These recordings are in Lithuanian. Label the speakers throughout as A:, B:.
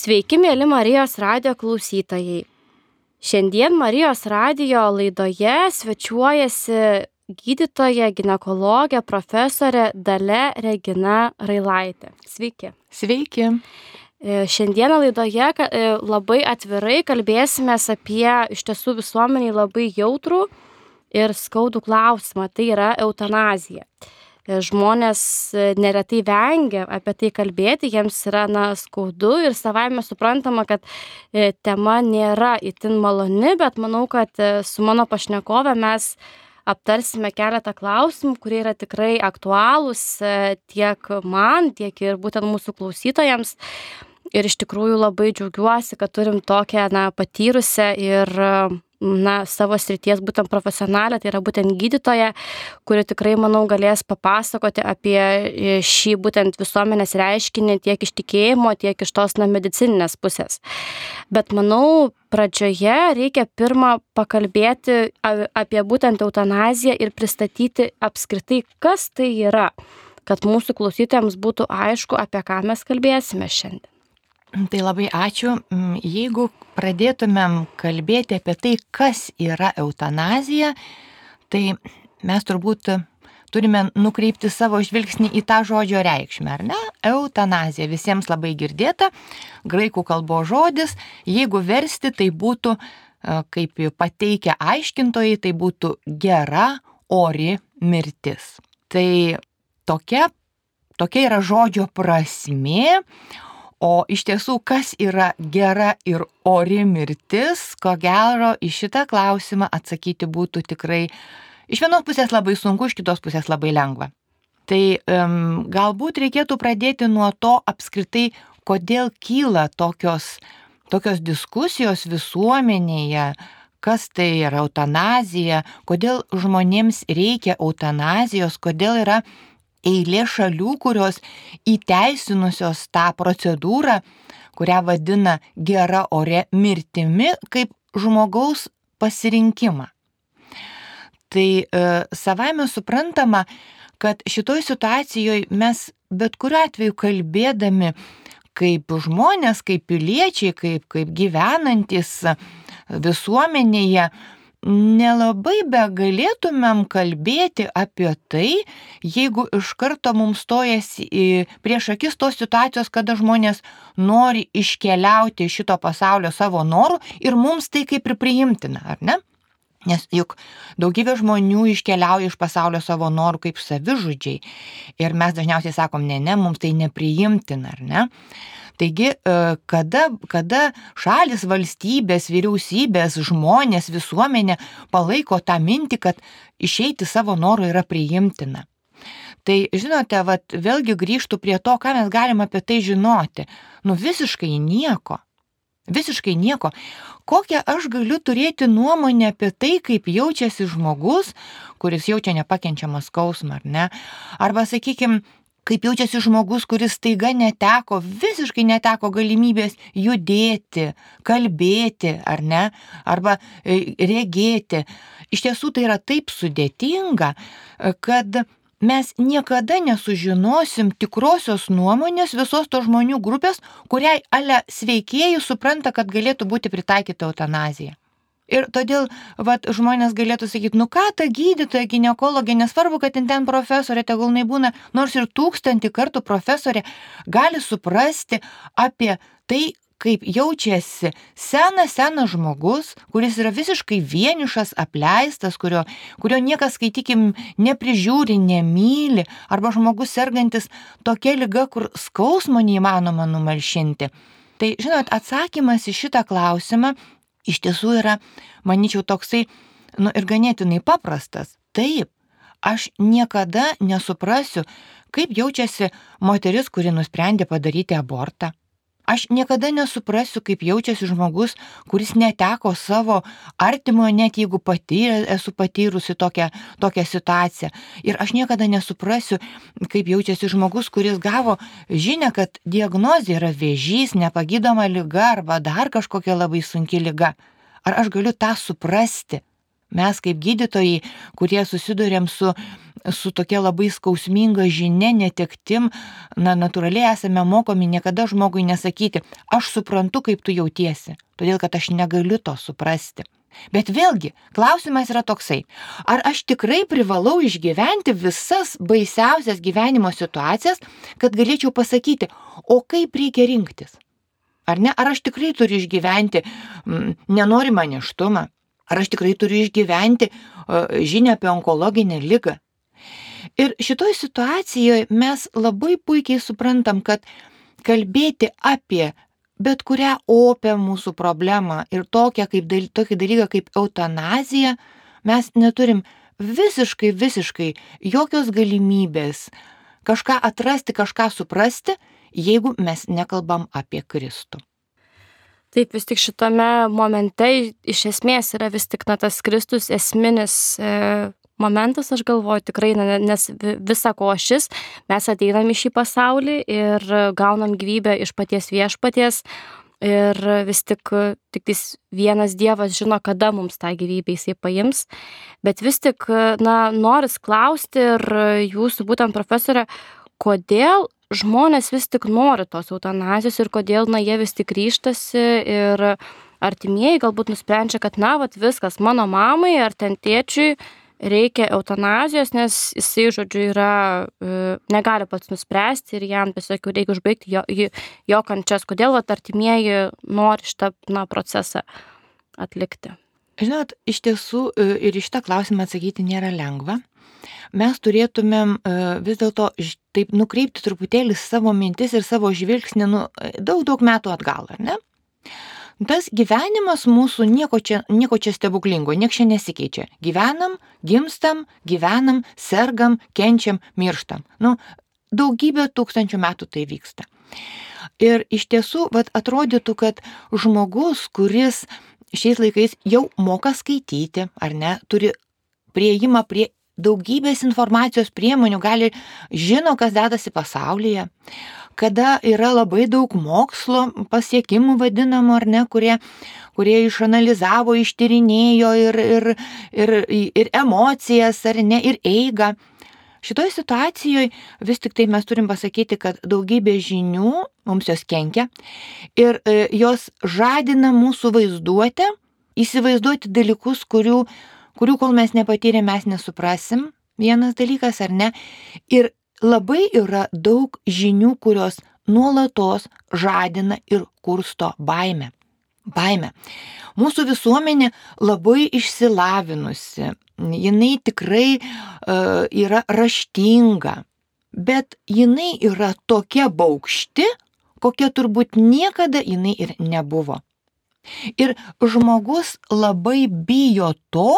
A: Sveiki, mėly Marijos radio klausytojai. Šiandien Marijos radio laidoje svečiuojasi gydytoja, gynekologė, profesorė Dale Regina Railaitė. Sveiki.
B: Sveiki.
A: E, Šiandieną laidoje e, labai atvirai kalbėsime apie iš tiesų visuomeniai labai jautrų ir skaudų klausimą. Tai yra eutanazija. E, Žmonės e, neretai vengia apie tai kalbėti, jiems yra na, skaudu ir savaime suprantama, kad e, tema nėra itin maloni, bet manau, kad su mano pašnekove mes aptarsime keletą klausimų, kurie yra tikrai aktualūs tiek man, tiek ir būtent mūsų klausytojams. Ir iš tikrųjų labai džiaugiuosi, kad turim tokią na, patyrusią ir na, savo srities būtent profesionalę, tai yra būtent gydytoja, kuri tikrai, manau, galės papasakoti apie e, šį būtent visuomenės reiškinį tiek iš tikėjimo, tiek iš tos na, medicininės pusės. Bet manau, pradžioje reikia pirmą pakalbėti apie būtent eutanaziją ir pristatyti apskritai, kas tai yra, kad mūsų klausytojams būtų aišku, apie ką mes kalbėsime šiandien.
B: Tai labai ačiū. Mm, Jeigu pradėtumėm kalbėti apie tai, kas yra eutanazija, tai mes turbūt turime nukreipti savo žvilgsnį į tą žodžio reikšmę, ar ne? Eutanazija visiems labai girdėta, graikų kalbos žodis, jeigu versti, tai būtų, e, kaip pateikia aiškintojai, tai būtų gera, ori mirtis. Tai tokia, tokia yra žodžio prasme, O iš tiesų, kas yra gera ir ori mirtis, ko gero į šitą klausimą atsakyti būtų tikrai iš vienos pusės labai sunku, iš kitos pusės labai lengva. Tai um, galbūt reikėtų pradėti nuo to apskritai, kodėl kyla tokios, tokios diskusijos visuomenėje, kas tai yra eutanazija, kodėl žmonėms reikia eutanazijos, kodėl yra eilė šalių, kurios įteisinusios tą procedūrą, kurią vadina gera ore mirtimi, kaip žmogaus pasirinkimą. Tai e, savaime suprantama, kad šitoj situacijoje mes bet kuriuo atveju kalbėdami kaip žmonės, kaip piliečiai, kaip, kaip gyvenantis visuomenėje, nelabai be galėtumėm kalbėti apie tai, jeigu iš karto mums stojasi prieš akis tos situacijos, kada žmonės nori iškeliauti iš šito pasaulio savo norų ir mums tai kaip ir priimtina, ar ne? Nes juk daugybė žmonių iškeliauja iš pasaulio savo norų kaip savižudžiai. Ir mes dažniausiai sakom, ne, ne, mums tai nepriimtina, ar ne? Taigi, e, kada, kada šalis, valstybės, vyriausybės, žmonės, visuomenė palaiko tą mintį, kad išeiti savo norų yra priimtina. Tai žinote, vat, vėlgi grįžtų prie to, ką mes galime apie tai žinoti. Nu visiškai nieko. Visiškai nieko. Kokią aš galiu turėti nuomonę apie tai, kaip jaučiasi žmogus, kuris jaučia nepakenčiamą skausmą, ar ne? Arba, sakykime, kaip jaučiasi žmogus, kuris taiga neteko, visiškai neteko galimybės judėti, kalbėti, ar ne, arba e, regėti. Iš tiesų tai yra taip sudėtinga, e, kad mes niekada nesužinosim tikrosios nuomonės visos to žmonių grupės, kuriai ale sveikėjai supranta, kad galėtų būti pritaikyta eutanazija. Ir todėl vat, žmonės galėtų sakyti, nu ką ta gydytoja, gynekologė, nesvarbu, kad ten ten profesorė, tegul jinai būna, nors ir tūkstantį kartų profesorė, gali suprasti apie tai, kaip jaučiasi senas, senas žmogus, kuris yra visiškai vienišas, apleistas, kurio, kurio niekas, skaitykim, neprižiūri, nemyli, arba žmogus sergantis tokia lyga, kur skausmo neįmanoma numalšinti. Tai, žinot, atsakymas į šitą klausimą iš tiesų yra, manyčiau, toksai, nu ir ganėtinai paprastas. Taip, aš niekada nesuprasiu, kaip jaučiasi moteris, kuri nusprendė padaryti abortą. Aš niekada nesuprasiu, kaip jaučiasi žmogus, kuris neteko savo artimojo, net jeigu pati esu patyrusi tokią, tokią situaciją. Ir aš niekada nesuprasiu, kaip jaučiasi žmogus, kuris gavo žinę, kad diagnozė yra vėžys, nepagydoma lyga arba dar kažkokia labai sunki lyga. Ar aš galiu tą suprasti? Mes kaip gydytojai, kurie susidurėm su, su tokia labai skausminga žinia, netektim, na, natūraliai esame mokomi niekada žmogui nesakyti, aš suprantu, kaip tu jautiesi, todėl kad aš negaliu to suprasti. Bet vėlgi, klausimas yra toksai, ar aš tikrai privalau išgyventi visas baisiausias gyvenimo situacijas, kad galėčiau pasakyti, o kaip reikia rinktis? Ar ne? Ar aš tikrai turiu išgyventi mm, nenorimą neštumą? Ar aš tikrai turiu išgyventi žinę apie onkologinę lygą? Ir šitoj situacijoje mes labai puikiai suprantam, kad kalbėti apie bet kurią opę mūsų problemą ir tokią kaip, tokį dalyką kaip eutanazija, mes neturim visiškai, visiškai jokios galimybės kažką atrasti, kažką suprasti, jeigu mes nekalbam apie Kristų.
A: Taip, vis tik šitame momente iš esmės yra vis tik na, tas Kristus esminis e, momentas, aš galvoju, tikrai, nes visa ko šis, mes ateinam į šį pasaulį ir gaunam gyvybę iš paties viešpaties. Ir vis tik, tik vienas Dievas žino, kada mums tą gyvybę jisai paims. Bet vis tik, na, noris klausti ir jūsų būtent profesorė, kodėl žmonės vis tik nori tos eutanazijos ir kodėl, na, jie vis tik ryštasi ir artimieji galbūt nusprendžia, kad, na, vat viskas, mano mamai ar ten tėčiui reikia eutanazijos, nes jisai, žodžiu, yra, e, negali pats nuspręsti ir jam tiesiog reikia užbaigti jo, jo kančias. Kodėl vat artimieji nori šitą, na, procesą atlikti?
B: Žinot, iš tiesų e, ir iš tą klausimą atsakyti nėra lengva mes turėtumėm e, vis dėlto taip nukreipti truputėlį savo mintis ir savo žvilgsnį nu, daug, daug metų atgal, ar ne? Tas gyvenimas mūsų nieko čia, nieko čia stebuklingo, nieko čia nesikeičia. Gyvenam, gimstam, gyvenam, sergam, kenčiam, mirštam. Nu, daugybę tūkstančių metų tai vyksta. Ir iš tiesų, vat, atrodytų, kad žmogus, kuris šiais laikais jau moka skaityti, ar ne, turi prieimą prie daugybės informacijos priemonių, gali žino, kas dedasi pasaulyje, kada yra labai daug mokslo pasiekimų vadinamų, ar ne, kurie, kurie išanalizavo, ištyrinėjo ir, ir, ir, ir emocijas, ar ne, ir eigą. Šitoje situacijoje vis tik tai mes turim pasakyti, kad daugybė žinių mums jos kenkia ir e, jos žadina mūsų vaizduotę, įsivaizduoti dalykus, kurių kurių kol mes nepatyrėm, mes nesuprasim, vienas dalykas ar ne. Ir labai yra daug žinių, kurios nuolatos žadina ir kursto baimę. Baimė. Mūsų visuomenė labai išsilavinusi, jinai tikrai uh, yra raštinga, bet jinai yra tokia baukšti, kokia turbūt niekada jinai ir nebuvo. Ir žmogus labai bijo to,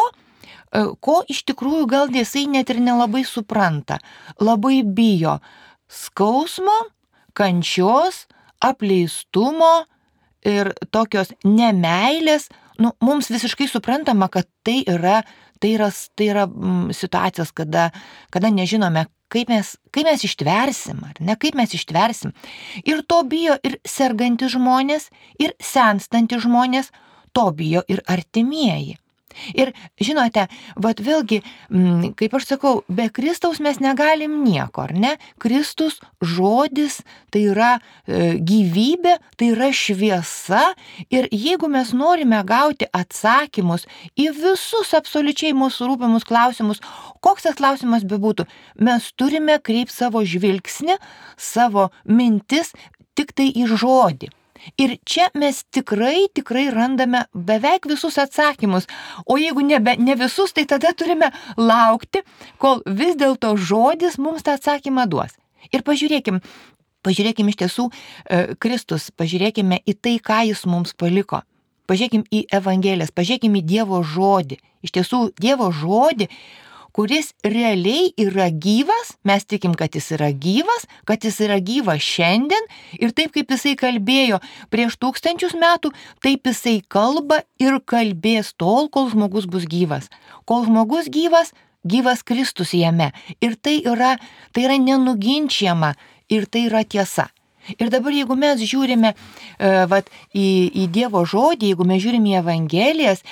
B: ko iš tikrųjų gal jisai net ir nelabai supranta. Labai bijo skausmo, kančios, apleistumo ir tokios nemailės. Nu, mums visiškai suprantama, kad tai yra, tai yra, tai yra mm, situacijos, kada, kada nežinome, kaip mes, kaip mes ištversim, ar ne, kaip mes ištversim. Ir to bijo ir sergantys žmonės, ir senstantys žmonės, to bijo ir artimieji. Ir žinote, vad vėlgi, mm, kaip aš sakau, be Kristaus mes negalim nieko, ar ne? Kristus žodis tai yra e, gyvybė, tai yra šviesa ir jeigu mes norime gauti atsakymus į visus absoliučiai mūsų rūpimus klausimus, koks tas klausimas bebūtų, mes turime kreipti savo žvilgsnį, savo mintis tik tai į žodį. Ir čia mes tikrai, tikrai randame beveik visus atsakymus. O jeigu ne, ne visus, tai tada turime laukti, kol vis dėlto žodis mums tą atsakymą duos. Ir pažiūrėkim, pažiūrėkim iš tiesų e, Kristus, pažiūrėkime į tai, ką jis mums paliko. Pažiūrėkim į Evangelijas, pažiūrėkim į Dievo žodį. Iš tiesų, Dievo žodį kuris realiai yra gyvas, mes tikim, kad jis yra gyvas, kad jis yra gyvas šiandien ir taip kaip jisai kalbėjo prieš tūkstančius metų, taip jisai kalba ir kalbės tol, kol žmogus bus gyvas. Kol žmogus gyvas, gyvas Kristus jame. Ir tai yra, tai yra nenuginčiama ir tai yra tiesa. Ir dabar jeigu mes žiūrime e, vat, į, į Dievo žodį, jeigu mes žiūrime į Evangelijas,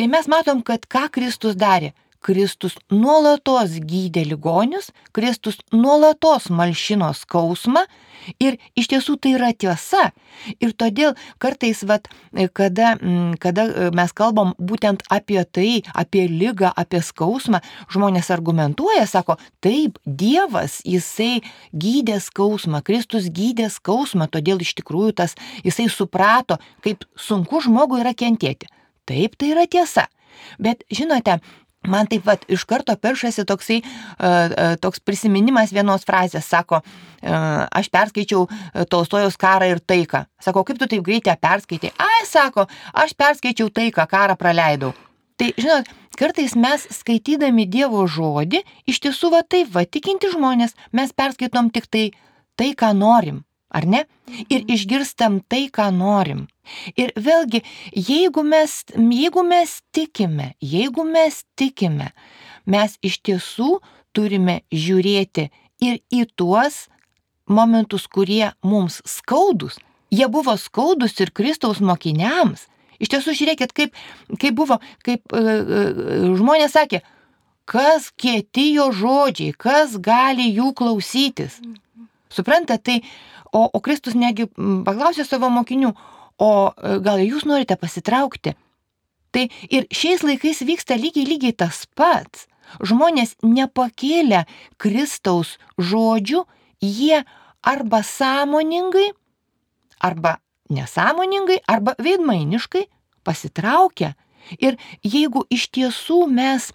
B: Tai mes matom, kad ką Kristus darė. Kristus nuolatos gydė ligonius, Kristus nuolatos malšino skausmą ir iš tiesų tai yra tiesa. Ir todėl kartais, vat, kada, mm, kada mes kalbam būtent apie tai, apie lygą, apie skausmą, žmonės argumentuoja, sako, taip, Dievas, jisai gydė skausmą, Kristus gydė skausmą, todėl iš tikrųjų tas jisai suprato, kaip sunku žmogui yra kentėti. Taip, tai yra tiesa. Bet žinote, Man taip pat iš karto peršasi toksai, toks prisiminimas vienos frazės, sako, aš perskaičiau Tolstojos karą ir taiką. Sako, kaip tu taip greitai perskaitai? Ai, sako, aš perskaičiau taiką, karą praleidau. Tai, žinot, kartais mes skaitydami Dievo žodį, iš tiesų va taip, va tikinti žmonės, mes perskaitom tik tai tai, ką norim ar ne? Ir mhm. išgirstam tai, ką norim. Ir vėlgi, jeigu mes, jeigu mes tikime, jeigu mes tikime, mes iš tiesų turime žiūrėti ir į tuos momentus, kurie mums skaudus. Jie buvo skaudus ir Kristaus mokiniams. Iš tiesų, žiūrėkit, kaip, kaip buvo, kaip uh, uh, žmonės sakė, kas kietijo žodžiai, kas gali jų klausytis. Mhm. Suprantate, tai O, o Kristus negi paklausė savo mokinių, o gal jūs norite pasitraukti? Tai ir šiais laikais vyksta lygiai lygiai tas pats. Žmonės nepakėlę Kristaus žodžių, jie arba sąmoningai, arba nesąmoningai, arba veidmainiškai pasitraukia. Ir jeigu iš tiesų mes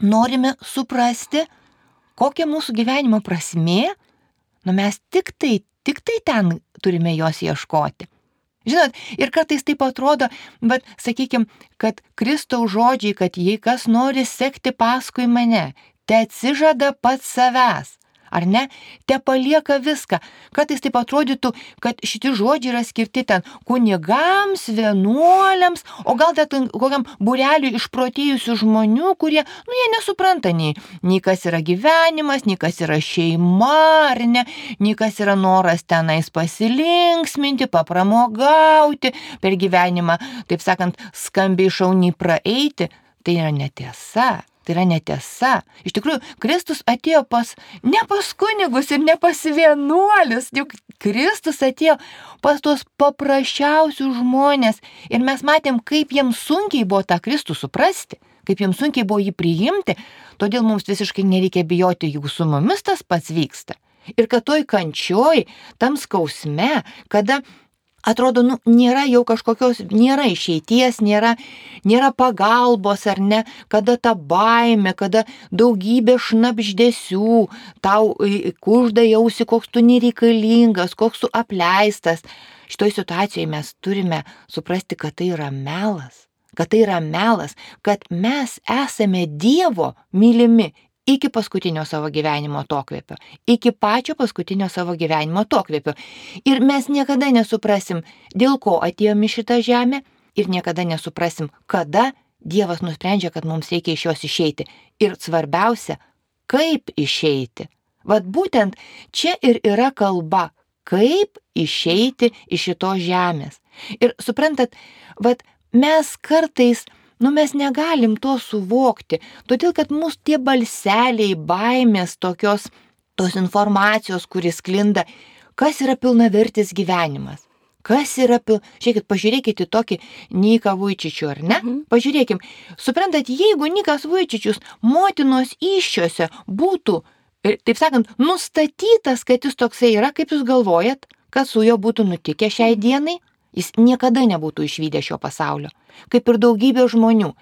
B: norime suprasti, kokia mūsų gyvenimo prasmė, nu mes tik tai Tik tai ten turime jos ieškoti. Žinot, ir kartais taip atrodo, bet sakykime, kad Kristaus žodžiai, kad jei kas nori sekti paskui mane, te atsižada pats savęs ar ne, te palieka viską. Kartais taip atrodytų, kad šitie žodžiai yra skirti ten kunigams, vienuoliams, o gal net kokiam bureliui išprotėjusių žmonių, kurie, nu, jie nesupranta nei, nei kas yra gyvenimas, nei kas yra šeima, ar ne, nei kas yra noras tenais pasilinksminti, papramogauti per gyvenimą, taip sakant, skambiai šauniai praeiti. Tai yra netiesa. Tai yra netiesa. Iš tikrųjų, Kristus atėjo pas, ne pas kunigus ir ne pas vienuolius, juk Kristus atėjo pas tuos paprasčiausius žmonės. Ir mes matėm, kaip jiems sunkiai buvo tą Kristų suprasti, kaip jiems sunkiai buvo jį priimti, todėl mums visiškai nereikia bijoti, juk su mumis tas pats vyksta. Ir kad toj kančioj, tam skausme, kada atrodo, nu, nėra jau kažkokios, nėra išeities, nėra, nėra pagalbos ar ne, kada ta baime, kada daugybė šnapždėsių, tau kužda jausi, koks tu nereikalingas, koks tu apleistas. Šitoj situacijoje mes turime suprasti, kad tai yra melas kad tai yra melas, kad mes esame Dievo mylimi iki paskutinio savo gyvenimo atokvėpio, iki pačio paskutinio savo gyvenimo atokvėpio. Ir mes niekada nesuprasim, dėl ko atėjome į šitą žemę ir niekada nesuprasim, kada Dievas nusprendžia, kad mums reikia iš jos išeiti. Ir svarbiausia, kaip išeiti. Vat būtent čia ir yra kalba, kaip išeiti iš šitos žemės. Ir suprantat, vat mes kartais Nu mes negalim to suvokti, todėl kad mūsų tie balseliai, baimės, tokios, tos informacijos, kuris klinda, kas yra pilnavertis gyvenimas. Kas yra pil... Žiūrėkit, pažiūrėkit į tokį Niką Vujčičių, ar ne? Mhm. Pažiūrėkim. Suprantat, jeigu Nikas Vujčičius motinos iššiose būtų, taip sakant, nustatytas, kad jis toksai yra, kaip jūs galvojat, kas su juo būtų nutikę šiai dienai? Jis niekada nebūtų išvykęs šio pasaulio, kaip ir daugybė žmonių.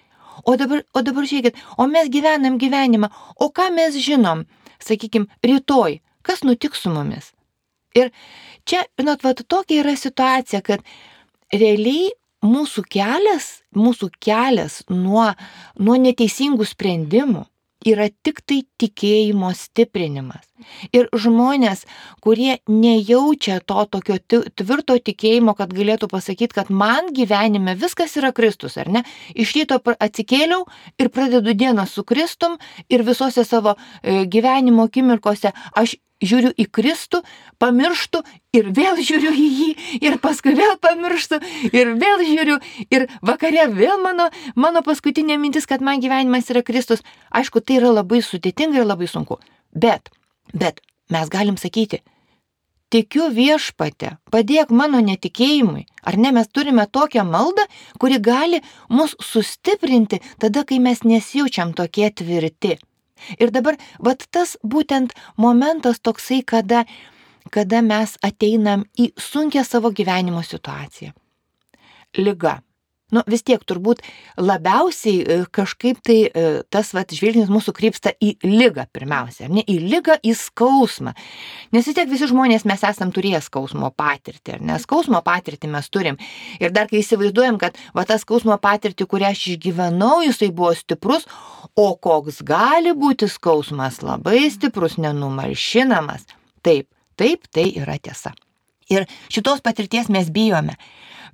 B: O dabar, o dabar žiūrėkit, o mes gyvenam gyvenimą, o ką mes žinom, sakykime, rytoj, kas nutiks su mumis. Ir čia, žinot, va tokia yra situacija, kad realiai mūsų kelias, mūsų kelias nuo, nuo neteisingų sprendimų, yra tik tai tikėjimo stiprinimas. Ir žmonės, kurie nejaučia to tokio tvirto tikėjimo, kad galėtų pasakyti, kad man gyvenime viskas yra Kristus, ar ne? Iš ryto atsikėliau ir pradedu dieną su Kristum ir visose savo e, gyvenimo akimirkose aš žiūriu į Kristų, pamirštu ir vėl žiūriu į jį, ir paskui vėl pamirštu, ir vėl žiūriu, ir vakare vėl mano, mano paskutinė mintis, kad man gyvenimas yra Kristus. Aišku, tai yra labai sudėtinga ir labai sunku. Bet, bet mes galim sakyti, tikiu viešpate, padėk mano netikėjimui. Ar ne mes turime tokią maldą, kuri gali mus sustiprinti tada, kai mes nesijaučiam tokie tvirti. Ir dabar, vat tas būtent momentas toksai, kada, kada mes ateinam į sunkę savo gyvenimo situaciją. Liga. Nu, vis tiek turbūt labiausiai e, kažkaip tai e, tas vat, žvilgsnis mūsų krypsta į lygą pirmiausia, ne į lygą, į skausmą. Nes vis tiek visi žmonės mes esam turėję skausmo patirtį, ar ne? Skausmo patirtį mes turim. Ir dar kai įsivaizduojam, kad va tas skausmo patirtį, kurią aš išgyvenau, jisai buvo stiprus, o koks gali būti skausmas labai stiprus, nenumalšinamas. Taip, taip, tai yra tiesa. Ir šitos patirties mes bijome.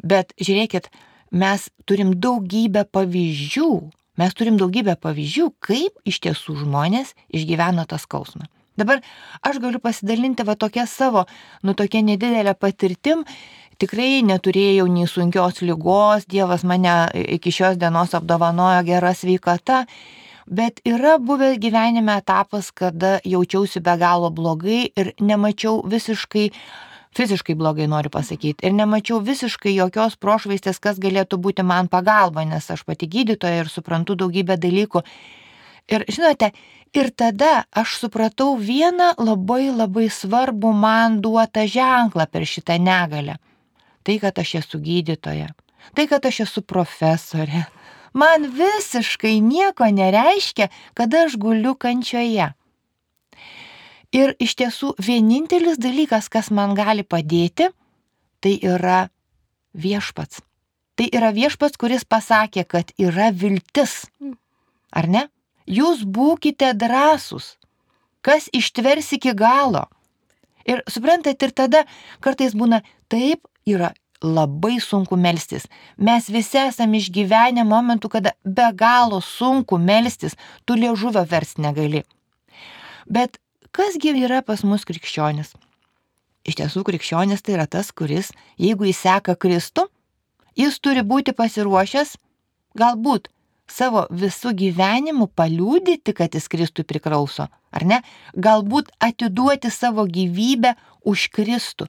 B: Bet žiūrėkit, mes turim daugybę pavyzdžių, mes turim daugybę pavyzdžių, kaip iš tiesų žmonės išgyveno tą skausmą. Dabar aš galiu pasidalinti va tokia savo, nu tokia nedidelė patirtim, tikrai neturėjau nei sunkios lygos, Dievas mane iki šios dienos apdovanojo gerą sveikatą, bet yra buvęs gyvenime etapas, kada jaučiausi be galo blogai ir nemačiau visiškai fiziškai blogai noriu pasakyti. Ir nemačiau visiškai jokios prošvaistės, kas galėtų būti man pagalba, nes aš pati gydytoja ir suprantu daugybę dalykų. Ir žinote, ir tada aš supratau vieną labai labai svarbų man duotą ženklą per šitą negalę. Tai, kad aš esu gydytoja. Tai, kad aš esu profesorė. Man visiškai nieko nereiškia, kad aš guliu kančioje. Ir iš tiesų vienintelis dalykas, kas man gali padėti, tai yra viešpats. Tai yra viešpats, kuris pasakė, kad yra viltis. Ar ne? Jūs būkite drąsūs. Kas ištvers iki galo. Ir suprantate, ir tada kartais būna taip, yra labai sunku melstis. Mes visi esame išgyvenę momentų, kada be galo sunku melstis, tu liežuvio vers negali. Bet kasgi yra pas mus krikščionis? Iš tiesų, krikščionis tai yra tas, kuris, jeigu jis seka Kristų, jis turi būti pasiruošęs galbūt savo visų gyvenimų paliūdyti, kad jis Kristui priklauso, ar ne? Galbūt atiduoti savo gyvybę už Kristų.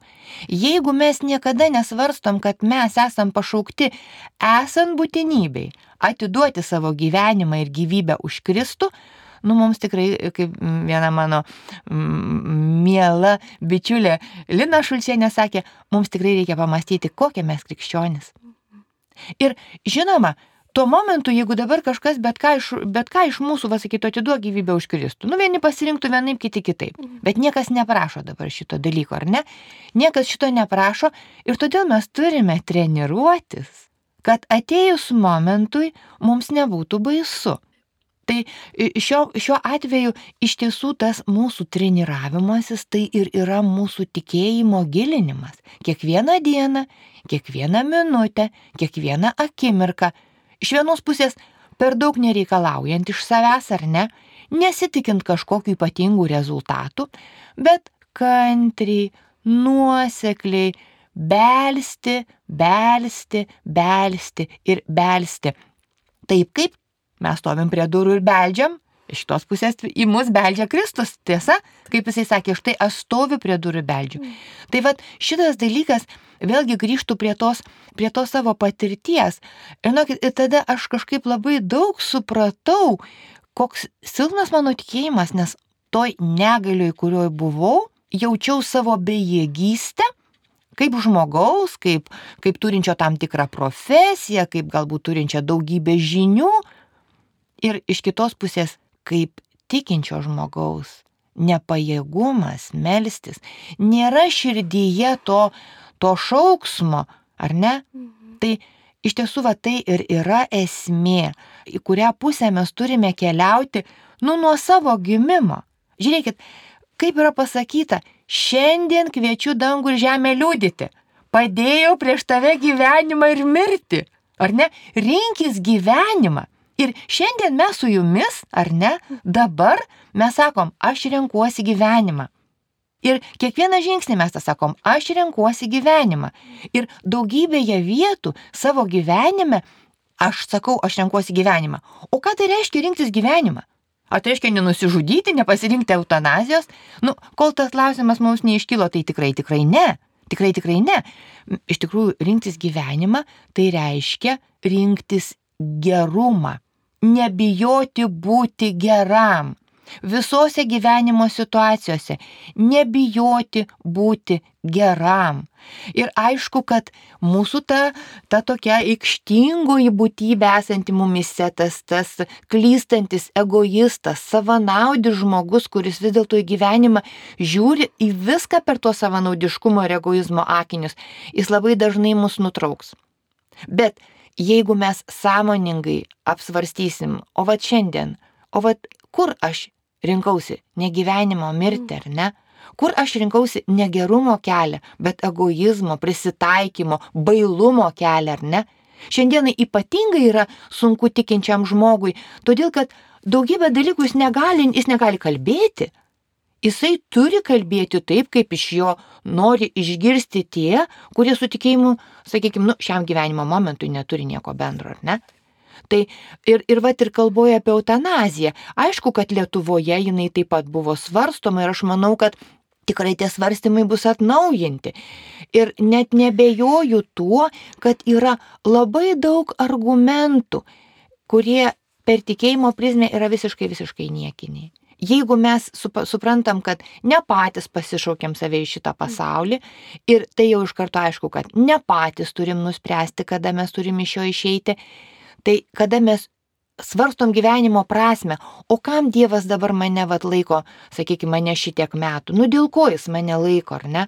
B: Jeigu mes niekada nesvarstom, kad mes esam pašaukti esant būtinybei atiduoti savo gyvenimą ir gyvybę už Kristų, nu, mums tikrai, kaip viena mano miela bičiulė Lina Šulcienė sakė, mums tikrai reikia pamastyti, kokie mes krikščionis. Ir žinoma, tuo momentu, jeigu dabar kažkas bet ką iš, bet ką iš mūsų, pasakytų, atiduok gyvybę už Kristų, nu vieni pasirinktų vienaip, kiti kitaip. Bet niekas neprašo dabar šito dalyko, ar ne? Niekas šito neprašo ir todėl mes turime treniruotis, kad atėjus momentui mums nebūtų baisu. Tai šio, šiuo atveju iš tiesų tas mūsų treniravimasis tai ir yra mūsų tikėjimo gilinimas. Kiekvieną dieną, kiekvieną minutę, kiekvieną akimirką. Iš vienos pusės per daug nereikalaujant iš savęs ar ne, nesitikint kažkokiu ypatingų rezultatų, bet kantriai, nuosekliai, belsti, belsti, belsti ir belsti. Taip kaip Mes stovim prie durų ir beldžiam, iš tos pusės į mus beldžia Kristus, tiesa, kaip jisai sakė, štai aš stoviu prie durų beldžiu. Mm. Tai vad šitas dalykas vėlgi grįžtų prie tos, prie tos savo patirties. Ir, nu, ir tada aš kažkaip labai daug supratau, koks silpnas mano tikėjimas, nes toj negalioj, kurioj buvau, jaučiau savo bejėgystę kaip žmogaus, kaip, kaip turinčio tam tikrą profesiją, kaip galbūt turinčio daugybę žinių, Ir iš kitos pusės, kaip tikinčio žmogaus nepajėgumas melstis, nėra širdyje to, to šauksmo, ar ne? Mhm. Tai iš tiesų va tai ir yra esmė, į kurią pusę mes turime keliauti, nu nuo savo gimimo. Žiūrėkit, kaip yra pasakyta, šiandien kviečiu dangų ir žemę liūdyti. Padėjau prieš tave gyvenimą ir mirti. Ar ne? Rinkis gyvenimą. Ir šiandien mes su jumis, ar ne, dabar mes sakom, aš renkuosi gyvenimą. Ir kiekvieną žingsnį mes tą sakom, aš renkuosi gyvenimą. Ir daugybėje vietų savo gyvenime aš sakau, aš renkuosi gyvenimą. O ką tai reiškia rinktis gyvenimą? Ar tai reiškia nenusižudyti, nepasirinkti eutanazijos? Nu, kol tas klausimas mums neiškilo, tai tikrai, tikrai ne. Tikrai, tikrai ne. Iš tikrųjų, rinktis gyvenimą tai reiškia rinktis gerumą. Nebijoti būti geram visose gyvenimo situacijose, nebijoti būti geram. Ir aišku, kad mūsų ta, ta tokia aikštingoji būtybė esanti mumise, tas, tas klystantis egoistas, savanaudis žmogus, kuris vis dėlto į gyvenimą žiūri į viską per to savanaudiškumo ir egoizmo akinius, jis labai dažnai mus nutrauks. Bet jeigu mes sąmoningai apsvarstysim, o va šiandien, o va kur aš rinkausi ne gyvenimo mirtį, ar ne? Kur aš rinkausi ne gerumo kelią, bet egoizmo, prisitaikymo, bailumo kelią, ar ne? Šiandieną ypatingai yra sunku tikinčiam žmogui, todėl kad daugybę dalykų jis negali, jis negali kalbėti. Jisai turi kalbėti taip, kaip iš jo nori išgirsti tie, kurie su tikėjimu, sakykime, nu, šiam gyvenimo momentui neturi nieko bendro, ar ne? Tai ir, ir vat ir kalboja apie eutanaziją. Aišku, kad Lietuvoje jinai taip pat buvo svarstoma ir aš manau, kad tikrai tie svarstymai bus atnaujinti. Ir net nebejoju tuo, kad yra labai daug argumentų, kurie per tikėjimo prizmę yra visiškai, visiškai niekiniai. Jeigu mes suprantam, kad ne patys pasišaukiam save į šitą pasaulį ir tai jau iš karto aišku, kad ne patys turim nuspręsti, kada mes turim iš jo išeiti, Tai kada mes svarstom gyvenimo prasme, o kam Dievas dabar mane vad laiko, sakykime, mane šitiek metų, nu dėl ko jis mane laiko, ar ne?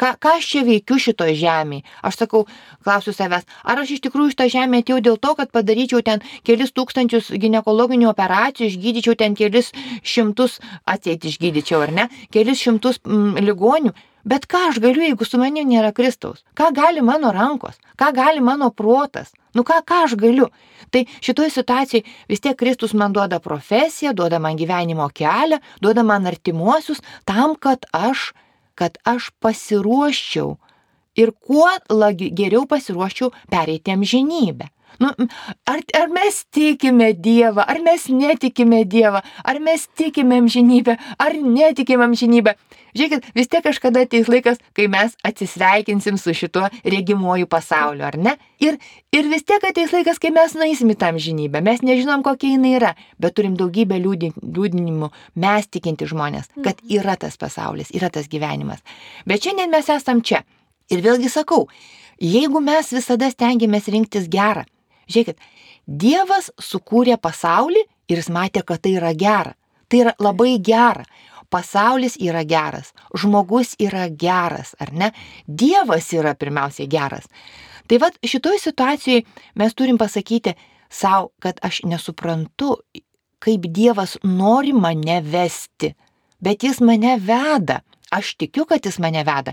B: Ką, ką aš čia veikiu šitoje žemėje? Aš sakau, klausiu savęs, ar aš iš tikrųjų šitą žemę atėjau dėl to, kad padaryčiau ten kelis tūkstančius gynekologinių operacijų, išgydyčiau ten kelis šimtus, atsėti išgydyčiau, ar ne, kelis šimtus mm, ligonių. Bet ką aš galiu, jeigu su manimi nėra Kristaus? Ką gali mano rankos? Ką gali mano protas? Nu ką, ką aš galiu? Tai šitoje situacijoje vis tiek Kristus man duoda profesiją, duoda man gyvenimo kelią, duoda man artimuosius tam, kad aš, kad aš pasiruoščiau ir kuo lagi, geriau pasiruoščiau pereiti amžinybę. Nu, ar, ar mes tikime Dievą, ar mes netikime Dievą, ar mes tikime amžinybę, ar netikime amžinybę. Žiūrėkit, vis tiek kažkada ateis laikas, kai mes atsisveikinsim su šituo regimuoju pasauliu, ar ne? Ir, ir vis tiek ateis laikas, kai mes nueisim į tą amžinybę. Mes nežinom, kokia jinai yra, bet turim daugybę liūdinimų, mes tikinti žmonės, kad mhm. yra tas pasaulis, yra tas gyvenimas. Bet šiandien mes esam čia. Ir vėlgi sakau, jeigu mes visada stengiamės rinktis gerą, žiūrėkit, Dievas sukūrė pasaulį ir jis matė, kad tai yra gera. Tai yra labai gera pasaulis yra geras, žmogus yra geras, ar ne? Dievas yra pirmiausiai geras. Tai vad šitoj situacijai mes turim pasakyti savo, kad aš nesuprantu, kaip Dievas nori mane vesti, bet jis mane veda. Aš tikiu, kad jis mane veda.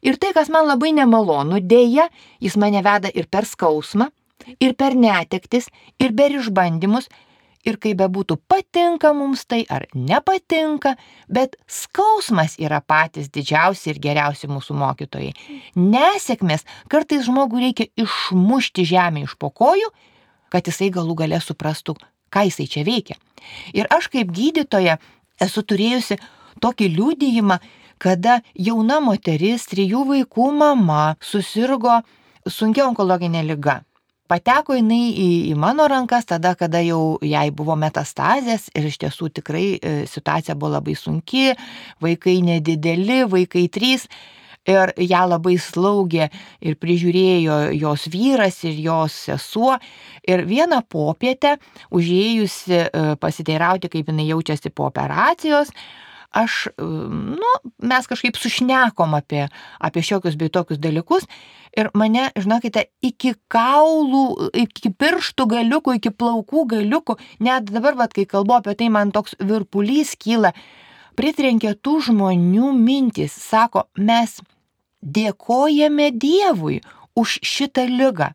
B: Ir tai, kas man labai nemalonu, dėja, jis mane veda ir per skausmą, ir per netektis, ir per išbandymus, ir kaip bebūtų patinka mums tai ar nepatinka, bet skausmas yra patys didžiausi ir geriausi mūsų mokytojai. Nesėkmės kartais žmogui reikia išmušti žemę iš pokojų, kad jisai galų gale suprastų, ką jisai čia veikia. Ir aš kaip gydytoja esu turėjusi tokį liūdėjimą, kada jauna moteris, trijų vaikų mama susirgo sunkia onkologinė lyga pateko jinai į, į mano rankas tada, kada jau jai buvo metastazės ir iš tiesų tikrai e, situacija buvo labai sunki, vaikai nedideli, vaikai trys. Ir ją labai slaugė ir prižiūrėjo jos vyras ir jos sesuo. Ir vieną popietę, užėjusi e, pasiteirauti, kaip jinai jaučiasi po operacijos, aš, nu, mes kažkaip sušnekom apie, apie šiokius bei tokius dalykus ir mane, žinokite, iki kaulų, iki pirštų galiukų, iki plaukų galiukų, net dabar, vad, kai kalbu apie tai, man toks virpulys kyla, pritrenkė tų žmonių mintis, sako, mes dėkojame Dievui už šitą lygą,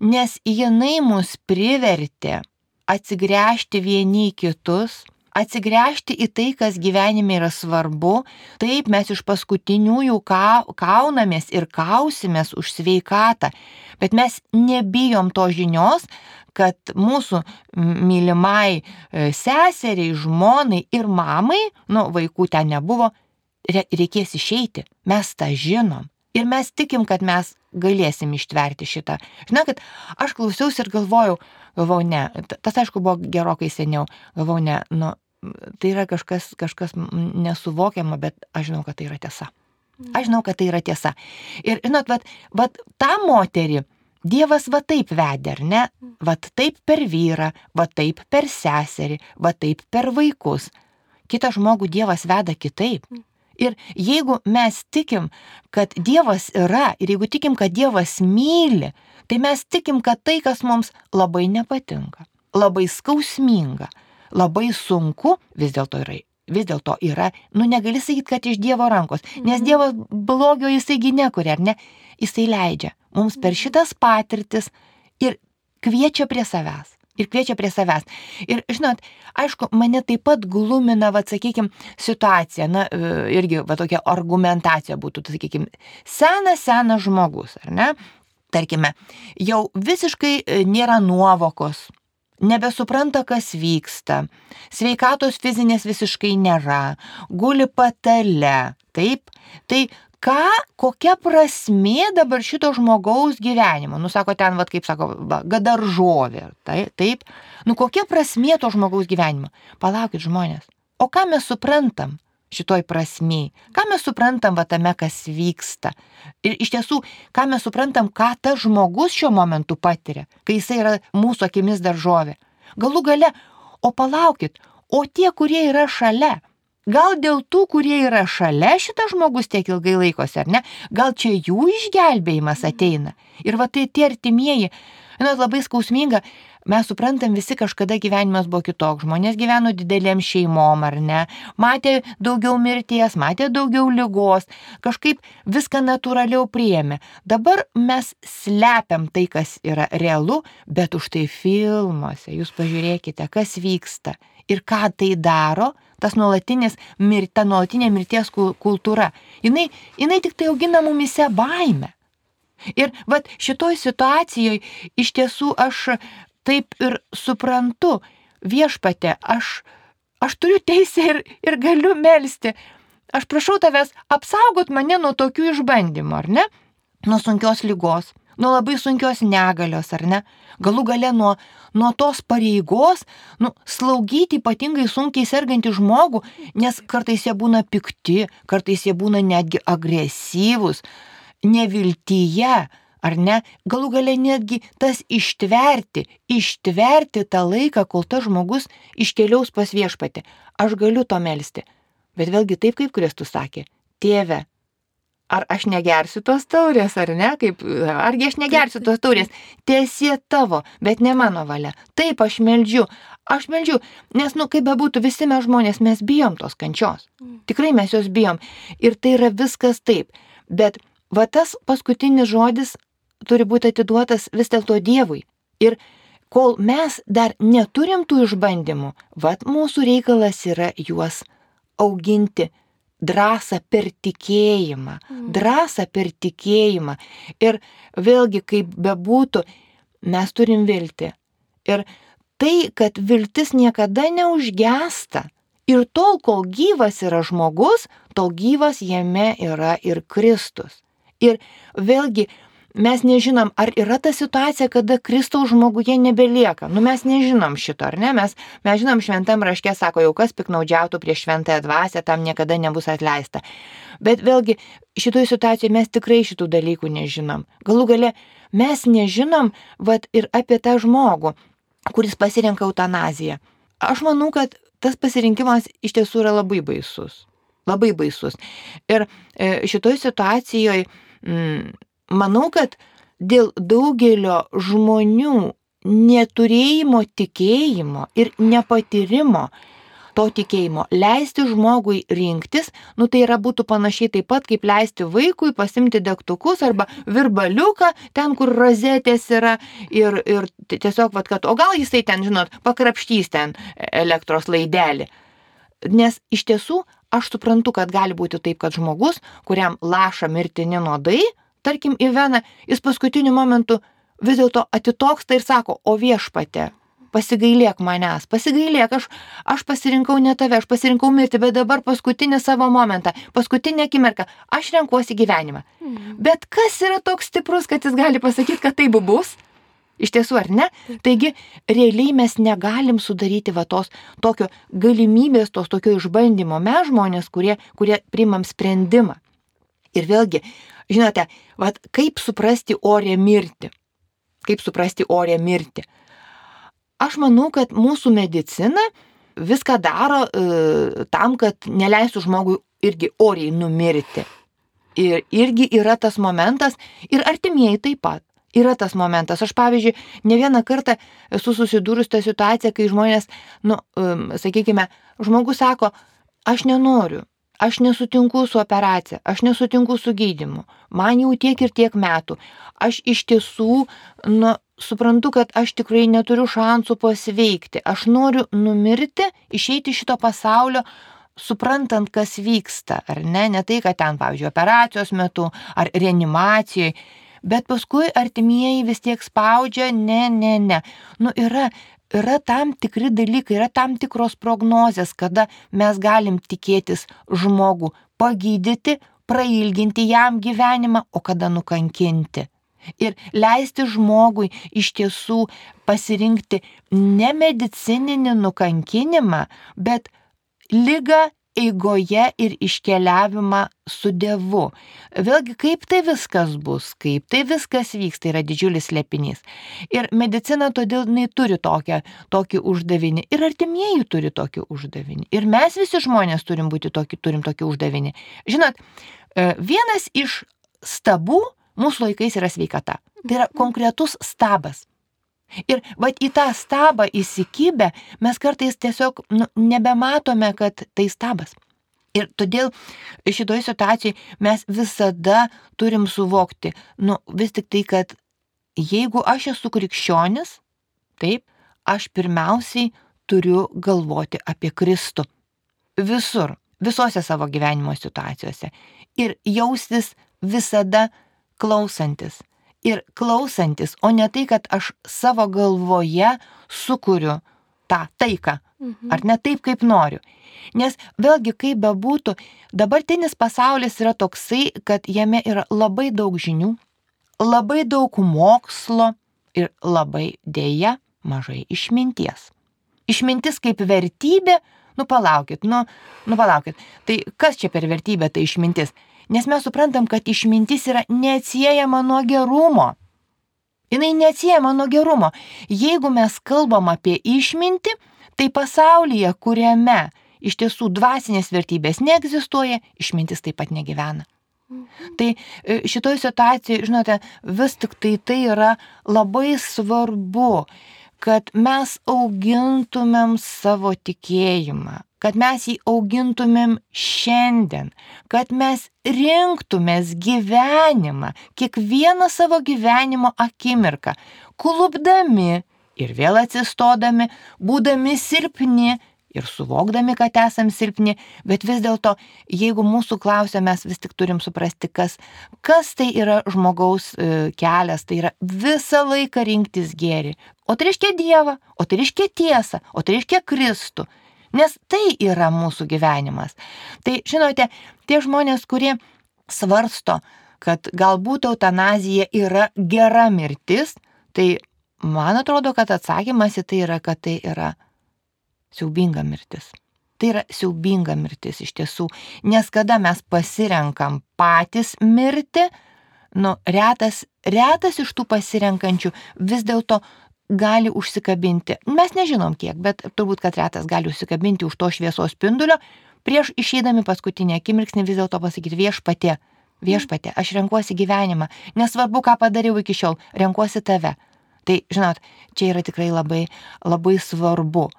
B: nes jinai mus privertė atsigręžti vieni į kitus, atsigręžti į tai, kas gyvenime yra svarbu. Taip mes iš paskutiniųjų ka, kaunamės ir kausimės už sveikatą, bet mes nebijom to žinios, kad mūsų mylimai e, seseriai, žmonai ir mamai, nu vaikų ten nebuvo, reikės išeiti. Mes tą žinom. Ir mes tikim, kad mes galėsim ištverti šitą. Žinokit, aš klausiausi ir galvojau, galvojau, ne, tas aišku buvo gerokai seniau, galvojau, ne, nu, tai yra kažkas, kažkas nesuvokiama, bet aš žinau, kad tai yra tiesa. Aš žinau, kad tai yra tiesa. Ir, žinot, vat, vat tą moterį Dievas va taip vedė, ar ne? Va taip per vyrą, va taip per seserį, va taip per vaikus. Kitą žmogų Dievas veda kitaip. Ir jeigu mes tikim, kad Dievas yra ir jeigu tikim, kad Dievas myli, tai mes tikim, kad tai, kas mums labai nepatinka, labai skausminga, labai sunku, vis dėlto yra. Vis dėlto yra, nu negali sakyti, kad iš Dievo rankos, nes mhm. Dievas blogio jisaigi nekuria, ar ne? Jisai leidžia mums per mhm. šitas patirtis ir kviečia prie savęs. Ir kviečia prie savęs. Ir, žinot, aišku, mane taip pat glumina, va, sakykime, situacija, na, e, irgi, va, tokia argumentacija būtų, sakykime, senas, senas žmogus, ar ne? Tarkime, jau visiškai e, nėra nuovokos, nebesupranta, kas vyksta, sveikatos fizinės visiškai nėra, guli patale, taip, tai ką, kokia prasmė dabar šito žmogaus gyvenimo, nu sako ten, vad kaip sako, gadaržovė, tai, taip, nu kokia prasmė to žmogaus gyvenimo, palaukit žmonės, o ką mes suprantam? Šitoj prasmiai. Ką mes suprantam va tame, kas vyksta. Ir iš tiesų, ką mes suprantam, ką tas žmogus šiuo momentu patiria, kai jisai yra mūsų akimis daržovė. Galų gale, o palaukit, o tie, kurie yra šalia, Gal dėl tų, kurie yra šalia šitas žmogus tiek ilgai laikosi, ar ne? Gal čia jų išgelbėjimas ateina. Ir va tai tie artimieji, žinot, labai skausminga, mes suprantam, visi kažkada gyvenimas buvo kitoks, žmonės gyveno didelėm šeimom, ar ne, matė daugiau mirties, matė daugiau lygos, kažkaip viską natūraliau priėmė. Dabar mes slepiam tai, kas yra realu, bet už tai filmuose, jūs pažiūrėkite, kas vyksta ir ką tai daro, tas nuolatinis, mir, ta nuolatinė mirties kultūra. Jinai, jinai tik tai augina mumise baimę. Ir vat šitoj situacijoje iš tiesų aš taip ir suprantu, viešpate, aš, aš turiu teisę ir, ir galiu melstį. Aš prašau tavęs apsaugot mane nuo tokių išbandymų, ar ne? Nuo sunkios lygos, nuo labai sunkios negalios, ar ne? Galų gale nuo, nuo tos pareigos, nu, slaugyti ypatingai sunkiai sergantį žmogų, nes kartais jie būna pikti, kartais jie būna netgi agresyvūs, neviltyje, ar ne? Galų gale netgi tas ištverti, ištverti tą laiką, kol tas žmogus iškeliaus pas viešpatį. Aš galiu to melstį. Bet vėlgi taip, kaip Kristus sakė, tėve, ar aš negersiu tos taurės, ar ne, kaip, argi aš negersiu tos taurės, tiesie tavo, bet ne mano valia. Taip, aš meldžiu, aš meldžiu, nes, nu, kaip bebūtų, visi mes žmonės, mes bijom tos kančios. Mm. Tikrai mes jos bijom. Ir tai yra viskas taip. Bet va tas paskutinis žodis turi būti atiduotas vis dėlto Dievui. Ir kol mes dar neturim tų išbandymų, va mūsų reikalas yra juos auginti drąsą per tikėjimą, mm. drąsą per tikėjimą. Ir vėlgi, kaip bebūtų, mes turim viltį. Ir tai, kad viltis niekada neužgesta. Ir tol, kol gyvas yra žmogus, tol gyvas jame yra ir Kristus. Ir vėlgi, mes nežinom, ar yra ta situacija, kada Kristaus žmoguje nebelieka. Nu mes nežinom šito, ar ne? Mes, mes žinom, šventam raške sako, jau kas piknaudžiautų prieš šventąją dvasę, tam niekada nebus atleista. Bet vėlgi, šitoje situacijoje mes tikrai šitų dalykų nežinom. Galų gale, mes nežinom, vad ir apie tą žmogų, kuris pasirenka eutanaziją. Aš manau, kad tas pasirinkimas iš tiesų yra labai baisus. Labai baisus. Ir e, šitoje situacijoje mm, manau, kad dėl daugelio žmonių neturėjimo tikėjimo ir nepatyrimo to tikėjimo, leisti žmogui rinktis, nu tai yra būtų panašiai taip pat, kaip leisti vaikui pasimti degtukus arba virbaliuką ten, kur rozetės yra ir, ir tiesiog, vat, kad, o gal jisai ten, žinot, pakrapštys ten elektros laidelį. Nes iš tiesų aš suprantu, kad gali būti taip, kad žmogus, kuriam laša mirtini nuodai, tarkim, į veną, jis paskutiniu momentu vis dėlto atitoksta ir sako, o viešpate, pasigailėk manęs, pasigailėk, aš, aš pasirinkau ne tave, aš pasirinkau mirti, bet dabar paskutinį savo momentą, paskutinę akimirką, aš renkuosi gyvenimą. Mm. Bet kas yra toks stiprus, kad jis gali pasakyti, kad taip bus? Iš tiesų, ar ne? Taigi, realiai mes negalim sudaryti va tos tokio galimybės, tos tokio išbandymo. Mes žmonės, kurie, kurie primam sprendimą. Ir vėlgi, žinote, va, kaip suprasti orę mirti? Kaip suprasti orę mirti? Aš manau, kad mūsų medicina viską daro e, tam, kad neleistų žmogui irgi oriai numirti. Ir irgi yra tas momentas, ir artimieji taip pat. Yra tas momentas. Aš, pavyzdžiui, ne vieną kartą esu susidūrus tą situaciją, kai žmonės, nu, um, sakykime, žmogus sako, aš nenoriu, aš nesutinku su operacija, aš nesutinku su gydimu, man jau tiek ir tiek metų, aš iš tiesų, nu, suprantu, kad aš tikrai neturiu šansų pasveikti. Aš noriu numirti, išeiti iš šito pasaulio, suprantant, kas vyksta, ar ne, ne tai, kad ten, pavyzdžiui, operacijos metu ar reanimacijoje, bet paskui artimieji vis tiek spaudžia, ne, ne, ne. Nu, yra, yra tam tikri dalykai, yra tam tikros prognozės, kada mes galim tikėtis žmogų pagydyti, prailginti jam gyvenimą, o kada nukankinti. Ir leisti žmogui iš tiesų pasirinkti ne medicininį nukankinimą, bet lygą eigoje ir iškeliavimą su Dievu. Vėlgi, kaip tai viskas bus, kaip tai viskas vyks, tai yra didžiulis lėpinys. Ir medicina todėl jinai turi tokią, tokį uždavinį. Ir artimieji turi tokį uždavinį. Ir mes visi žmonės turim, būti tokį, turim tokį uždavinį. Žinot, e, vienas iš stabų mūsų laikais yra sveikata. Tai yra konkretus stabas. Ir va į tą stabą įsikibę mes kartais tiesiog nu, nebematome, kad tai stabas. Ir todėl šitoje situacijoje mes visada turim suvokti, nu vis tik tai, kad jeigu aš esu krikščionis, taip, aš pirmiausiai turiu galvoti apie Kristų. Visur, visose savo gyvenimo situacijose. Ir jaustis visada klausantis. Ir klausantis, o ne tai, kad aš savo galvoje sukuriu tą taiką. Mhm. Ar ne taip, kaip noriu. Nes vėlgi, kaip bebūtų, dabartinis pasaulis yra toksai, kad jame yra labai daug žinių, labai daug mokslo ir labai dėja mažai išminties. Išmintis kaip vertybė, nu palaukit, nu, nu palaukit. Tai kas čia per vertybė, tai išmintis? Nes mes suprantam, kad išmintis yra neatsiejama nuo gerumo. Jis neatsiejama nuo gerumo. Jeigu mes kalbam apie išmintį, tai pasaulyje, kuriame iš tiesų dvasinės vertybės neegzistuoja, išmintis taip pat negyvena. Tai e, šitoje situacijoje, žinote, vis tik tai tai yra labai svarbu, kad mes augintumėm savo tikėjimą, kad mes jį augintumėm šiandien, kad mes rinktumės gyvenimą, kiekvieną savo gyvenimo akimirką, klubdami ir vėl atsistodami, būdami silpni ir suvokdami, kad esam silpni, bet vis dėlto, jeigu mūsų klausia, mes vis tik turim suprasti, kas, kas tai yra žmogaus e, kelias, tai yra visą laiką rinktis gėri. O tai reiškia Dievą, o tai reiškia tiesą, o tai reiškia Kristų. Nes tai yra mūsų gyvenimas. Tai žinote, tie žmonės, kurie svarsto, kad galbūt eutanazija yra gera mirtis, tai man atrodo, kad atsakymas į tai yra, kad tai yra siaubinga mirtis. Tai yra siaubinga mirtis iš tiesų, nes kada mes pasirenkam patys mirti, nu, retas, retas iš tų pasirenkančių vis dėlto gali užsikabinti. Mes nežinom kiek, bet turbūt, kad retas gali užsikabinti už to šviesos spindulio, prieš išeidami paskutinį akimirksnį vis dėlto pasakyti viešpatė, viešpatė, aš renkuosi gyvenimą, nesvarbu, ką padariau iki šiol, renkuosi tave. Tai, žinot, čia yra tikrai labai, labai svarbu.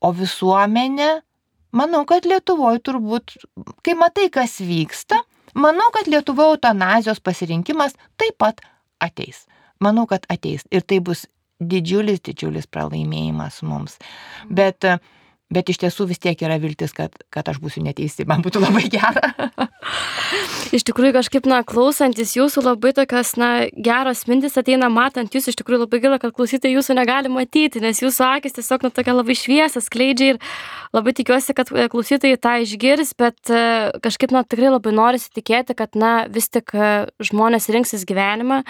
B: O visuomenė, manau, kad Lietuvoje turbūt, kai matai, kas vyksta, manau, kad Lietuvoje eutanazijos pasirinkimas taip pat ateis. Manau, kad ateis. Ir tai bus didžiulis, didžiulis pralaimėjimas mums. Bet Bet iš tiesų vis tiek yra viltis, kad, kad aš būsiu neteisi, man būtų labai gera.
A: iš tikrųjų kažkaip, na, klausantis jūsų labai tokios, na, geros mintis ateina matant jūs, iš tikrųjų labai gaila, kad klausytojai jūsų negali matyti, nes jūsų akis tiesiog, na, tokia labai šviesa, skleidžia ir labai tikiuosi, kad e, klausytojai tą išgirs, bet e, kažkaip, na, tikrai labai norisi tikėti, kad, na, vis tik e, žmonės rinksis gyvenimą,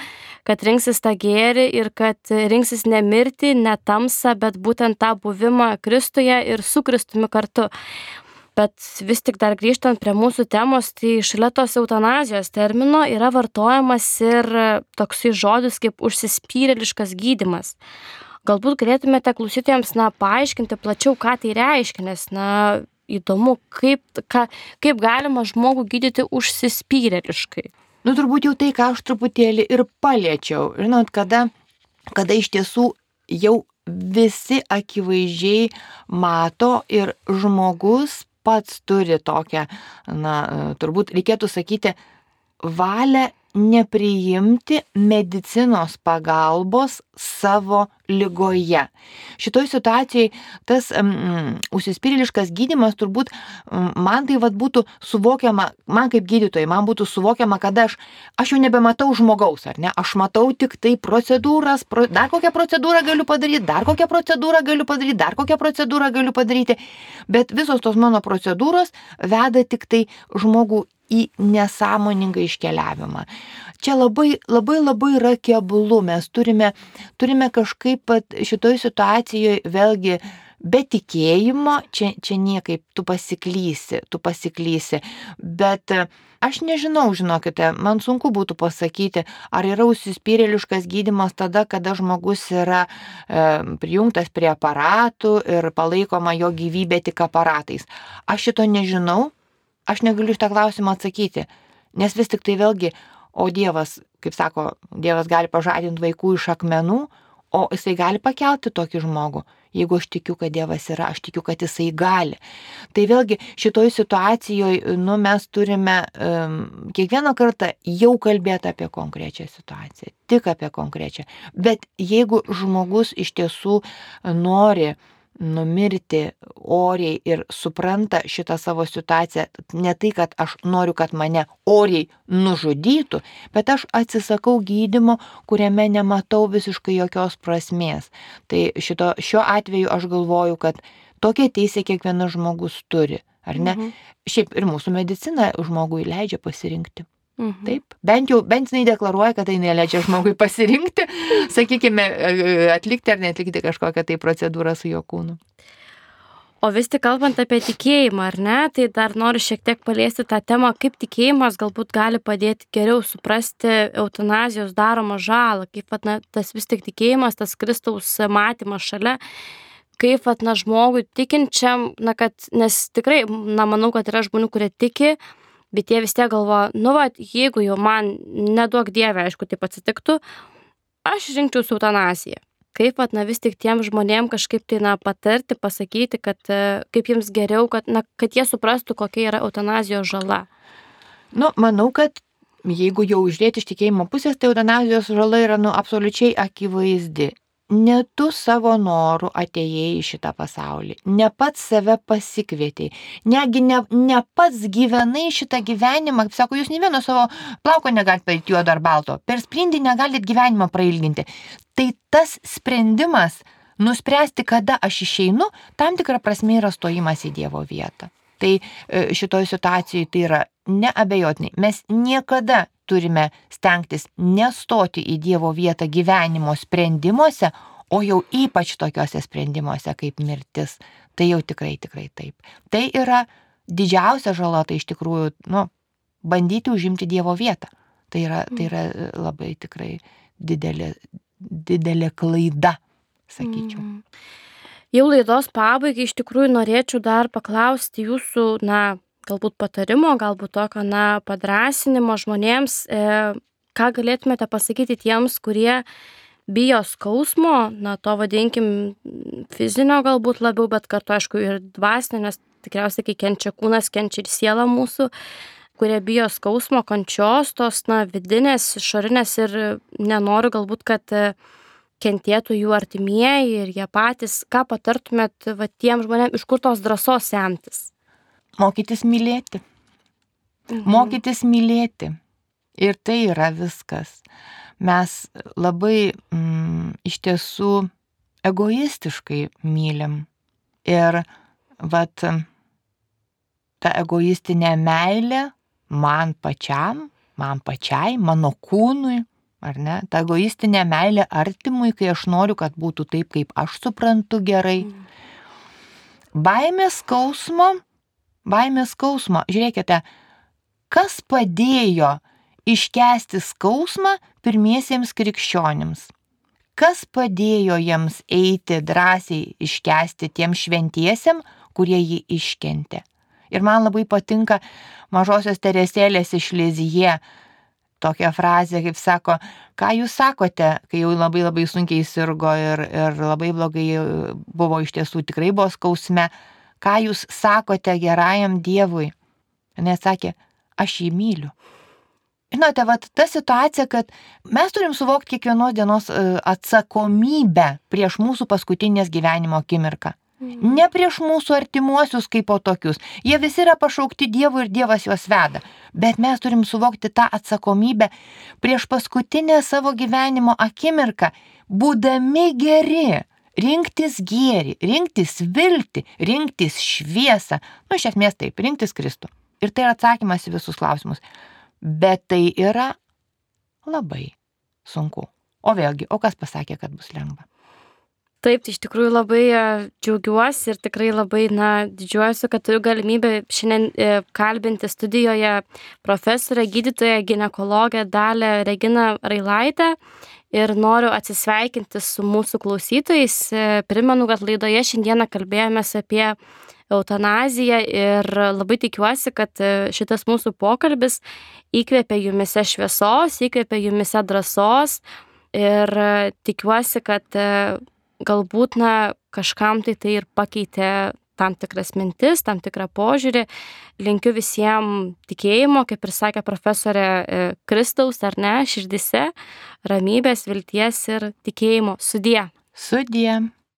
A: kad rinksis tą gėrį ir kad rinksis ne mirtį, ne tamsą, bet būtent tą buvimą Kristuje ir su Kristumi kartu. Bet vis tik dar grįžtant prie mūsų temos, tai šalia tos eutanazijos termino yra vartojamas ir toksai žodis kaip užsispyrėliškas gydimas. Galbūt galėtumėte klausytėjams, na, paaiškinti plačiau, ką tai reiškia, nes, na, įdomu, kaip, ką, kaip galima žmogų gydyti užsispyrėliškai.
B: Nu, turbūt jau tai, ką aš truputėlį ir paliečiau. Žinot, kada, kada iš tiesų jau visi akivaizdžiai mato ir žmogus pats turi tokią, na, turbūt reikėtų sakyti, valią nepriimti medicinos pagalbos savo lygoje. Šitoj situacijai tas um, užsispyrėliškas gydimas turbūt um, man tai vad būtų suvokiama, man kaip gydytojai, man būtų suvokiama, kad aš, aš jau nebematau žmogaus, ar ne? Aš matau tik tai procedūras, pro, dar kokią procedūrą galiu padaryti, dar kokią procedūrą galiu padaryti, dar kokią procedūrą galiu padaryti, bet visos tos mano procedūros veda tik tai žmogų į nesąmoningą iškeliavimą. Čia labai, labai, labai yra kebulu, mes turime, turime kažkaip šitoj situacijoje vėlgi be tikėjimo, čia, čia niekaip, tu pasiklysi, tu pasiklysi, bet aš nežinau, žinokite, man sunku būtų pasakyti, ar yra užsispyrėliškas gydimas tada, kada žmogus yra e, prijungtas prie aparatų ir palaikoma jo gyvybė tik aparatais. Aš šito nežinau, Aš negaliu šitą klausimą atsakyti, nes vis tik tai vėlgi, o Dievas, kaip sako, Dievas gali pažadinti vaikų iš akmenų, o jisai gali pakelti tokį žmogų. Jeigu aš tikiu, kad Dievas yra, aš tikiu, kad Jisai gali. Tai vėlgi šitoj situacijoje, nu, mes turime um, kiekvieną kartą jau kalbėti apie konkrečią situaciją, tik apie konkrečią. Bet jeigu žmogus iš tiesų nori uh, numirti oriai ir supranta šitą savo situaciją, ne tai, kad aš noriu, kad mane oriai nužudytų, bet aš atsisakau gydimo, kuriame nematau visiškai jokios prasmės. Tai šito, šiuo atveju aš galvoju, kad tokia teisė kiekvienas žmogus turi, ar ne? Mhm. Šiaip ir mūsų medicina žmogui leidžia pasirinkti. Mhm. Taip, bent jau, bent jinai deklaruoja, kad tai neleidžia žmogui pasirinkti, sakykime, atlikti ar netlikti kažkokią tai procedūrą su jo kūnu.
A: O vis tik kalbant apie tikėjimą, ar ne, tai dar noriu šiek tiek paliesti tą temą, kaip tikėjimas galbūt gali padėti geriau suprasti eutanazijos daromą žalą, kaip pat, na, tas vis tik tikėjimas, tas Kristaus matymas šalia, kaip, pat, na, žmogui tikinčiam, na, kad, nes tikrai, na, manau, kad yra žmonių, kurie tiki, bet jie vis tiek galvoja, nu, va, jeigu jau man neduok dievę, aišku, taip atsitiktų, aš rinkčiausi eutanaziją. Kaip, at, na, vis tik tiem žmonėm kažkaip tai, na, patarti, pasakyti, kad e, kaip jiems geriau, kad, na, kad jie suprastų, kokia yra eutanazijos žala.
B: Nu, manau, kad jeigu jau žiūrėti iš tikėjimo pusės, tai eutanazijos žala yra, nu, absoliučiai akivaizdi ne tu savo noru atėjai į šitą pasaulį, ne pats save pasikvietei, negi ne, ne pats gyvenai šitą gyvenimą, kaip sako, jūs ne vieno savo plauko negalite padaryti juodo ar balto, per sprindį negalite gyvenimą prailginti. Tai tas sprendimas nuspręsti, kada aš išeinu, tam tikra prasme yra stojimas į Dievo vietą. Tai e, šitoje situacijoje tai yra neabejotinai. Mes niekada turime stengtis nestoti į Dievo vietą gyvenimo sprendimuose, o jau ypač tokiuose sprendimuose kaip mirtis. Tai jau tikrai, tikrai taip. Tai yra didžiausia žala, tai iš tikrųjų, nu, bandyti užimti Dievo vietą. Tai yra, tai yra labai tikrai didelė, didelė klaida, sakyčiau. Mm.
A: Jau laidos pabaigai iš tikrųjų norėčiau dar paklausti jūsų, na, galbūt patarimo, galbūt tokio, na, padrasinimo žmonėms, e, ką galėtumėte pasakyti tiems, kurie bijo skausmo, na, to vadinkim fizinio galbūt labiau, bet kartu, aišku, ir dvasinio, nes tikriausiai, kai kenčia kūnas, kenčia ir siela mūsų, kurie bijo skausmo, kančios, tos, na, vidinės, išorinės ir nenoriu galbūt, kad kentėtų jų artimieji ir jie patys. Ką patartumėt va, tiem žmonėm, iš kur tos drąsos semtis?
B: Mokytis mylėti. Mhm. Mokytis mylėti. Ir tai yra viskas. Mes labai mm, iš tiesų egoistiškai mylim. Ir vat ta egoistinė meilė man pačiam, man pačiai, mano kūnui, ar ne, ta egoistinė meilė artimui, kai aš noriu, kad būtų taip, kaip aš suprantu gerai. Baimės skausmo, baimės skausmo, žiūrėkite, kas padėjo iškesti skausmą pirmiesiems krikščionims? Kas padėjo jiems eiti drąsiai iškesti tiem šventiesiam, kurie jį iškentė? Ir man labai patinka mažosios teresėlės iš Lizie tokia frazė, kaip sako, ką jūs sakote, kai jau labai labai sunkiai sirgo ir, ir labai blogai buvo iš tiesų, tikrai buvo skausme, ką jūs sakote gerajam Dievui. Jis sakė, aš jį myliu. Žinote, vat, ta situacija, kad mes turim suvokti kiekvienos dienos e, atsakomybę prieš mūsų paskutinės gyvenimo akimirką. Mhm. Ne prieš mūsų artimuosius kaip po tokius. Jie visi yra pašaukti Dievu ir Dievas juos veda. Bet mes turim suvokti tą atsakomybę prieš paskutinę savo gyvenimo akimirką, būdami geri. Rinktis gėrį, rinktis viltį, rinktis šviesą. Nu, iš esmės taip, rinktis Kristų. Ir tai yra atsakymas į visus klausimus. Bet tai yra labai sunku. O vėlgi, o kas pasakė, kad bus lengva?
A: Taip, tai iš tikrųjų labai e, džiaugiuosi ir tikrai labai, na, didžiuojuosi, kad turiu galimybę šiandien e, kalbinti studijoje profesorę, gydytoją, gynekologę Dalę Reginą Railaitę ir noriu atsisveikinti su mūsų klausytojais. E, primenu, kad laidoje šiandieną kalbėjomės apie eutanaziją ir labai tikiuosi, kad šitas mūsų pokalbis įkvėpia jumise šviesos, įkvėpia jumise drąsos ir tikiuosi, kad galbūt na kažkam tai tai ir pakeitė tam tikras mintis, tam tikrą požiūrį. Linkiu visiems tikėjimo, kaip ir sakė profesorė e, Kristaus, ar ne, širdise, ramybės, vilties ir tikėjimo. Sudie.
B: Sudie.